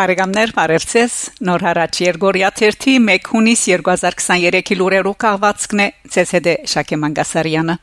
Բարեկամներ, բարևձեզ։ Նոր հարաճ Երգորիա 1 1 հունիս 2023-ի լուրերով կահվածքն է ՑՍԴ Շակե Մանգասարյանը։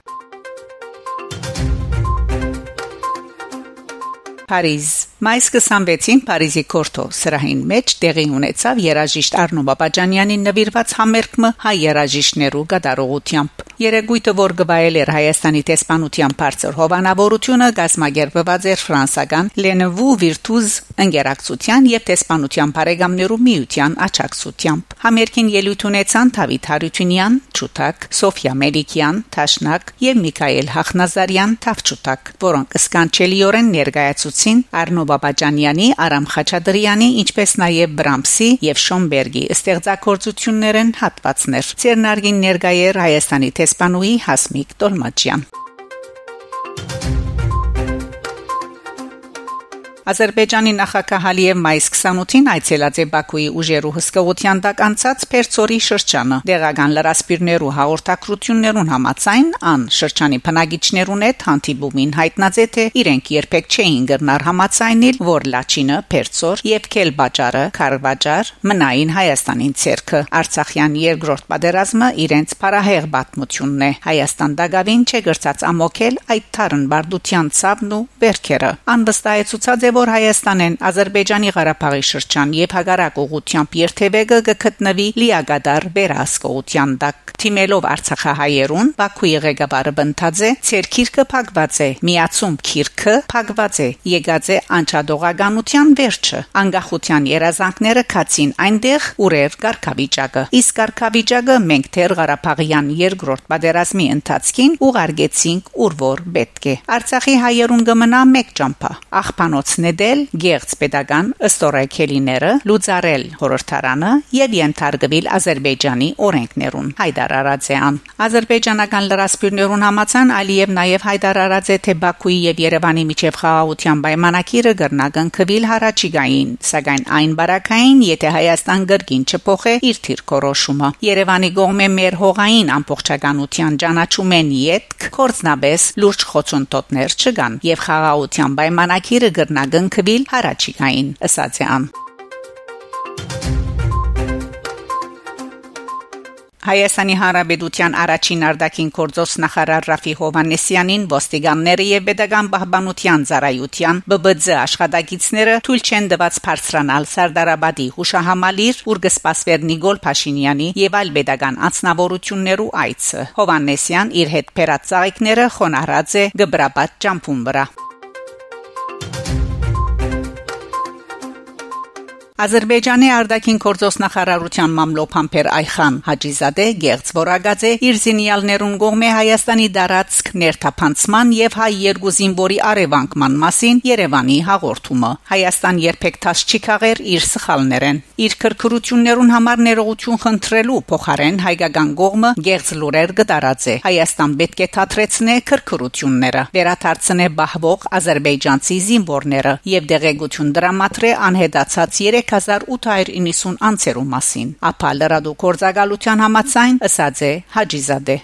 Փարիզ Մայիս 26-ին Փարիզի Կորտո սրահին մեջ տեղի ունեցավ երաժիշտ Արնո Բաբաջանյանի նվիրված համերգը հայ երաժիշտներու գդարողությամբ։ Երեգույթը, որ գվայել էր Հայաստանի տեսփանության բարձր հովանավորությունը, գազմագերբված էր ֆրանսական Լենվու Վիրտուզ ընկերակցության եւ տեսփանության բարեկամներու միության աչակցությամբ։ Համերգին ելույթ ունեցան Դավիթ Հարությունյան, Չուտակ, Սոֆիա Մելիքյան, Թաշնակ եւ Միքայել Հախնազարյան, Թավչուտակ, որոնք սկանչելիորեն ներկայացուցին Արնո Բաբաջանյանի, Արամ Խաչատրյանի, ինչպես նաեւ Բրամսի եւ Շոմբերգի ստեղծագործություններն հատվածներ։ Ցերնարգին ներկայեր Հայաստանի տեսփանուի Հասմիկ Տոլմաչյան Ադրբեջանի նախագահ Ալիև մայիս 28-ին այցելած է Բաքուի ուժերու հսկողության տակ անցած Պերցորի շրջանը։ Դեղական լրասպիրներու հաղորդակցություններուն համացայն ան շրջանի բնակիչներուն հետ հանդիպումին հայտնած է թե իրենք երբեք չէին գրնար համացայնիլ, որ Լաչինը, Պերցոր եւ Քելբաջարը, Քարվաջար մնային Հայաստանին ցերկը։ Արցախյան երկրորդ պատերազմը իրենց փարահեղ պատմությունն է։ Հայաստան դակավին չգրծած ամոքել այդ թարն բարդության ցավն ու վերքերը։ Անվստահեցուցած է որ Հայաստանեն Ադրբեջանի Ղարաբաղի շրջան եւ հագարակ ուղությամբ երթևեկը կգտնվի լիագադար վերահսկողության տակ թիմելով Արցախահայերուն Բաքուի ղեկավարը բնթած է ցերքիրքը փակված է միացում քիրքը փակված է եկած է անչադողականության վերջը անկախության երազանքները քացին այնտեղ ուրեր կարգավիճակը իսկ կարգավիճակը մենք թեր Ղարաբաղյան երկրորդ պատերազմի ընթացքին ուղարկեցինք ուր որ պետք է Արցախի հայերուն կմնա մեկ ճամփա աղբանոցն նետել գեղց pedagogan ըստորակելիները լուծարել խորհրդարանը եւ ենթարկվել Ադրբեջանի օրենքներուն Հայդար Արարածյան Ադրբեջանական լրասպիրներուն համացան Ալիև նաեւ Հայդար Արարածե թե Բաքուի եւ Երևանի միջև խաղաղության պայմանակիրը գրնագն քվիլ հարաճիգային սակայն այն բարակային եթե Հայաստան գրգին չփոխե իր թիր կորոշումը Երևանի գողմե մեր հողային ամբողջականության ճանաչումեն յետք կորցնաբես լուրջ խոցոնտոտներ չկան եւ խաղաղության պայմանակիրը գրնագ կնքվիլ հարաճիկային է ան Հայաստանի Հանրապետության առաջին արտաքին գործոս նախարար Ռաֆի Հովանեսյանին ոստիկանները եւ pedagogan պահպանության ծառայության ԲԲԾ աշխատակիցները թույլ չեն տված բարձրանալ Սարդարաբադի հուշահամալիր ուր կսպասվեր Նիկոլ Փաշինյանի եւ այլ pedagogan անձնավորություններու այցը Հովանեսյան իր հետ փերած ծաղիկները խոնարհած է Գբրաբադ ճամփուն վրա Ադրբեջանի արտաքին գործոստնախարարության մամլոփամփեր Այխան Հաջիզադե Գերց Վորագաձե իր զինյալներուն գողմե Հայաստանի դարածք ներթափանցման եւ հայ երկու զինվորի արևանկման մասին Երևանի հաղորդումը Հայաստան երբեք թաշ չի քաղեր իր սխալներեն իր քրքրություններուն համար ներողություն խնդրելու փոխարեն հայկական գողմը Գերց լուրեր գտարած է Հայաստան պետք է թատրեցնե քրքրությունները վերաթարցնե բահվող ադրբեջանցի զինվորները եւ դեղեցություն դրամատրե անհետացած 3890 անցերու մասին ապա լրադու կորզակալության համացայն ըսած է Հաջիզադե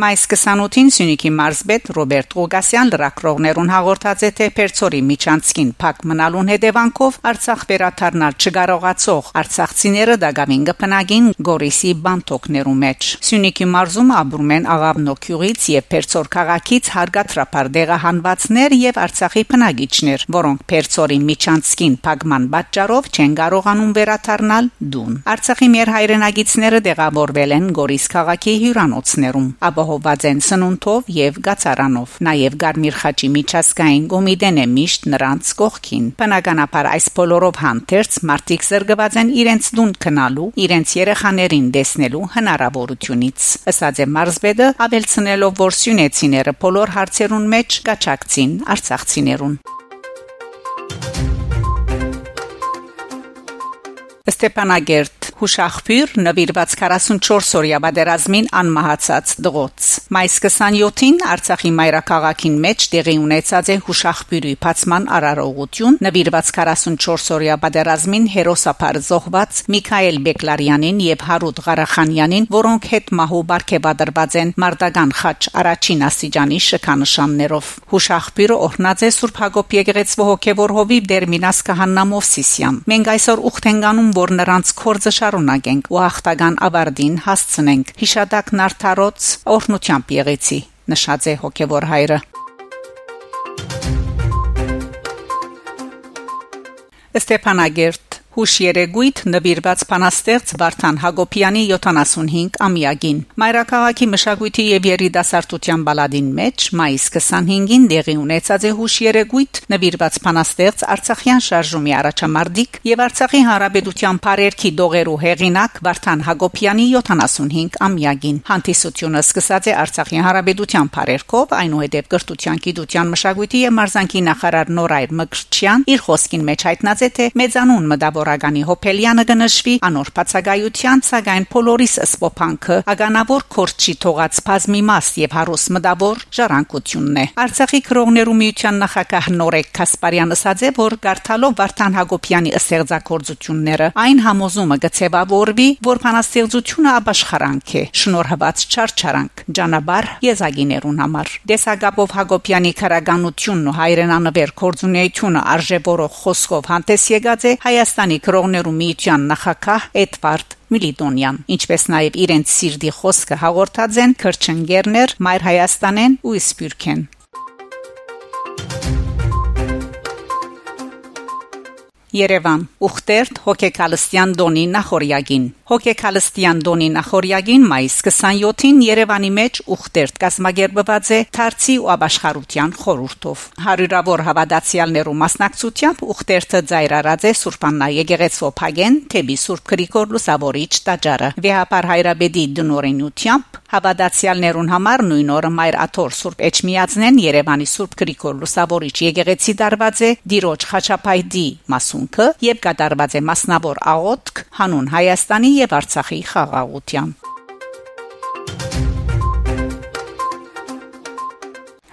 Մայիս 28-ին Սյունիքի մարզբետ Ռոբերտ Ղուգասյան լրակրողներուն հաղորդած է թե Պերցորի միջանցքին փակ մնալուն հետևանքով Արցախ վերաթարնալ չկարողացող արցախցիները դակամին կփնագին Գորիսի բանտոկներու մեջ Սյունիքի մարզում ապրում են Աղավնոքյուղից եւ Պերցոր քաղաքից հարգատրապար դեղահանվածներ եւ Արցախի բնակիչներ, որոնք Պերցորի միջանցքին փակման պատճառով չեն կարողանում վերաթարնալ դուն Արցախի մեր հայրենագիտները դեղավորվել են Գորիս քաղաքի հյուրանոցներում ապա ապահովված են սնունդով եւ գացարանով։ Նաեւ Գարմիր խաչի միջազգային կոմիտեն է միշտ նրանց կողքին։ Բնականաբար այս բոլորով հանդերձ մարդիկ զրկված են իրենց դուն քնալու, իրենց երեխաներին տեսնելու հնարավորությունից։ Ըսած է Մարզբեդը, ավելցնելով որ սյունեցիները բոլոր հարցերուն մեջ կաչակցին արցախցիներուն։ Ստեփանագերտ հուշախփյուր նվիրված 44 օրյա բادرազմին անմահացած դղոց։ Մայիսի 27-ին Արցախի մայրաքաղաքին մեջ տեղի ունեցած է հուշախփյուրի բացման արարողություն նվիրված 44 օրյա բادرազմին հերոսապար զոհված Միքայել Բեկլարյանին եւ Հարութ Ղարախանյանին, որոնք հետ մահու բարգեւադրված են Մարտական խաչ առաջին աստիճանի շքանշաններով։ Հուշախփյուրը օրնած է Սուրբ Հակոբ Եկեղեցու հոգևոր հովիվ Դերմինաս Կահաննամովսիսյան։ Մենք այսօր ուխտենք անում, որ նրանց կորձը շարունակենք ու հաղթական ավարտին հասցնենք հիշադակ նարթարոց օրհնությամբ եղեցի նշած է հոգևոր հայրը Ստեփանագերտ Հուշ երեգույթ նվիրված փանաստեղծ Վարդան Հակոբյանի 75 ամյակին։ Մայրաքաղաքի մշակույթի եւ երիտասարդության բալադին մեջ մայիս 25-ին դեղի ունեցած է հուշ երեգույթ նվիրված փանաստեղծ Արցախյան շարժումի առաջամարտիկ եւ Արցախի հանրապետության բարերքի դողերու հեղինակ Վարդան Հակոբյանի 75 ամյակին։ Հանդիսությունը սկսած է Արցախի հանրապետության բարերքով, այնուհետև կրթության, գիտության, մշակույթի եւ մարզանկի նախարար Նորայր Մկրտչյան իր խոսքին մեջ հայտնած է թե մեծանուն մտավոր Զորագանի Հոփելյանը կնշվի անոր բացակայության սակայն Փոլորիս սփոփանքը ագանավոր կորչի թողած բազմի մաս եւ հարուս մտավոր ժառանգությունն է Արցախի քրողներու միության նախագահ Նորեկ Կասպարյանը ասաց է որ Գարթալով Վարդան Հակոբյանի ստեղծագործությունները այն համոզումը գծեվավորվի որ փանաստեղծությունը ապաշխարանք է շնորհված չարչարանք ջանաբար եզագիներուն համար Դեսագապով Հակոբյանի քարագանությունն ու հայրենանվեր կորձունեությունը արժևորող խոսքով հանդես եկած է Հայաստանի Հայաստանի քրողներու միության նախակահ Էդվարդ Միլիտոնյան, ինչպես նաև իրենց սիրտի խոսքը հաղորդած են Քրչենգերներ, Մայր Հայաստանեն ու Իսպյուրքեն։ Երևան Ուխտերտ հոկեկալստյան դոնի նախորյակին Հոկեկալստյան դոնի նախորյակին մայիս 27-ին Երևանի մեջ Ուխտերտ կազմակերպված է Թարցի ու Աբաշխարության խորհրդով հարյուրավոր հավատացյալներու մասնակցությամբ Ուխտերտը ծայրարած է Սուրբաննա եկեղեցու Փագեն թեպի Սուրբ Գրիգոր Լուսավորիչ տաճարը Վեհապար հայրաբեդի դնորենությամբ Հավատացյալներուն համար նույն օրը Մայր Աթոր Սուրբ Էջմիածնեն Երևանի Սուրբ Գրիգոր Լուսավորիչ եկեղեցի դարված է Դիրոջ Խաչապայդի մասում արդյունքը եւ կատարված է մասնավոր աղոթք հանուն Հայաստանի եւ Արցախի խաղաղության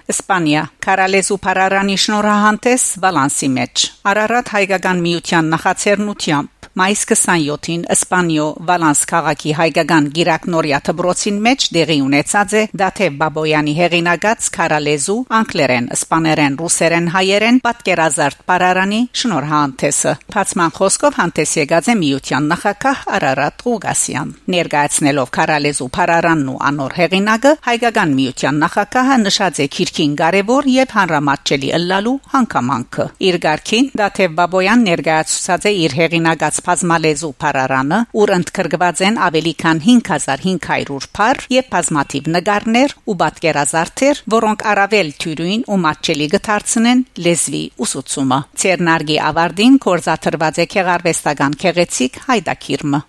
Իսպանիա. Կարալեզու Փարարանի շնորհահանտես Վալանսի մեջ Արարատ հայկական միության նախաձեռնությամբ մայիս 27-ին Իսպանիո Վալանս քաղաքի հայկական Գիրակնորիա դբրոցին մեջ դեղի ունեցած է Դաթև Բաբոյանի հեղինակած Կարալեզու անգլերեն, իսպաներեն, ռուսերեն, հայերեն պատկերազարդ Պարարանի շնորհանդեսը։ Փացման խոսքով հանդես եկած է միության նախակահ Արարատ Ղուգասյան։ Ներկայացնելով Կարալեզու Պարարանն ու անոր հեղինակը հայկական միության նախակահը նշած է քիրքին կարևոր եւ հանրամատչելի ըլլալու հանգամանքը։ Իր ղարքին Դաթև Բաբոյան ներկայացուցած է իր հեղինակած բազմալեզու Փարարանը, ուր ընդգրկված են ավելի քան 5500 փար եւ բազմաթիվ նկարներ ու պատկերազարդեր, որոնք առավել թյուրին ու մատչելի կդարձնեն լեզվի ուսուցումը։ Ցերնարգի ավարդին կորզաթրված է քեղարվեստական քեղեցիկ հայդակիրմը։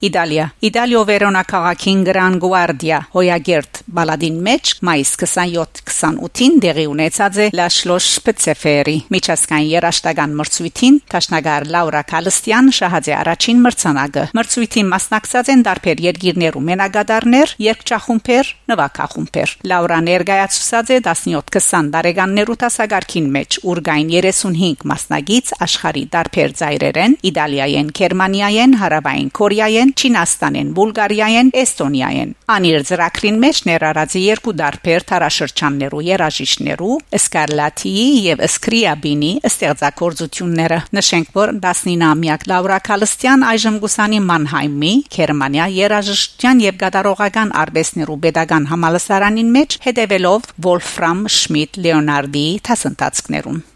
Իտալիա. Իտալիո Վերոնա քաղաքին Գրան Գուարդիա հոյագերտ բալադին մեջ մայիս 27-28-ին դեղի ունեցած է La Schloss Spezeferi միջազգային երաշտական մրցույթին Տաշնագար Լաուրա Կալստյան շահաձե առաջին մրցանակը մրցույթին մասնակցած են դարբեր երկիրներու մենագադարներ երկչախումբեր նվակախումբեր Լաուրա ներկայացուցած է 17-20 տարեկաններու տասագարքին մեջ ուրգային 35 մասնագից աշխարի դարբեր ծայրերեն Իտալիայեն Գերմանիայեն Հարավային Կորեայեն են, Չինաստանեն, Բուլղարիայեն, Էստոնիայեն։ Անիր ծրագրին մեջ ներառած երկու դարբեր տարաշրջաններու երաժիշներու Սկարլատիի եւ Սկրիաբինի ստեղծագործությունները։ Նշենք, որ 19-ամյակ Լաուրա Կալստյան այժմ գուսանի Մանհայմի Գերմանիա երաժշտության եւ գդարողական արվեստներու pedagogan համալսարանին մեջ հետևելով Վոլֆրամ Շմիդ Լեոնարդի դասընթացներուն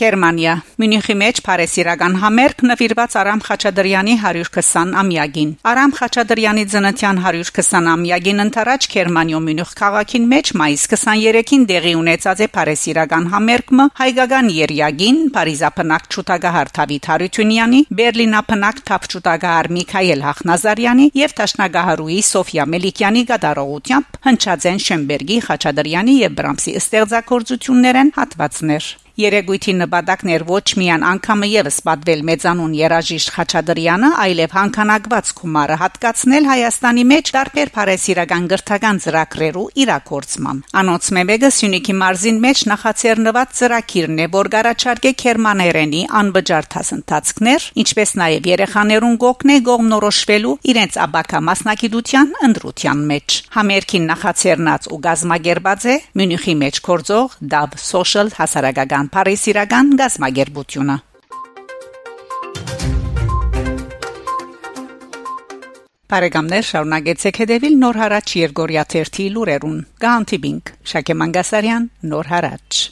Գերմանիա Մյունիխի մեջ Փարեսիրական համերգ նվիրված Արամ Խաչատրյանի 120 ամյակին Արամ Խաչատրյանի ծննդյան 120 ամյակին ընթരാճ Գերմանիո Մյունիխ քաղաքին մեջ մայիս 23-ին դեղի ունեցած է Փարեսիրական համերգը հայկական երյագին Փարիզապնակ Չուտագահար Թավիթ Հարությունյանի Բերլինապնակ Թափչուտագահար Միքայել Հախնազարյանի եւ Տաշնագահարուի Սոֆիա Մելիքյանի գդարողությամբ հնչած են Շեմբերգի Խաչատրյանի եւ Բրամսի ստեղծագործություններն հատվածներ Երեգույթի նպատակներ ոչ միայն անգամը եւս պատվել մեծանուն երաժիշտ Խաչադրյանը, այլև հանքանակված գումարը հատկացնել Հայաստանի մեջ դարբեր Փարեսիրական գրթական ծրագրերու իրակորցման։ Անոնց մեկը Սյունիքի մարզին մեջ նախաձեռնված ծրագիրն է, որ գարաչարկե Քերմաներենի անվճար դասընթացքներ, ինչպես նաև երեխաներուն գողնե գողնորոշվելու իրենց աբակա մասնակցության ընդրության մեջ։ Համերգին նախաձեռնած ու գազմագերբած է Մյունիխի մեջ կորձող Dab Social հասարակական Փարիսիրական գազմագերբությունը Բարեկամներ շարունակեցեք հետևել Նոր հարաճ Երգորիա 1-ի լուրերուն։ Գանտիբինգ Շակե Մանգասարյան Նոր հարաճ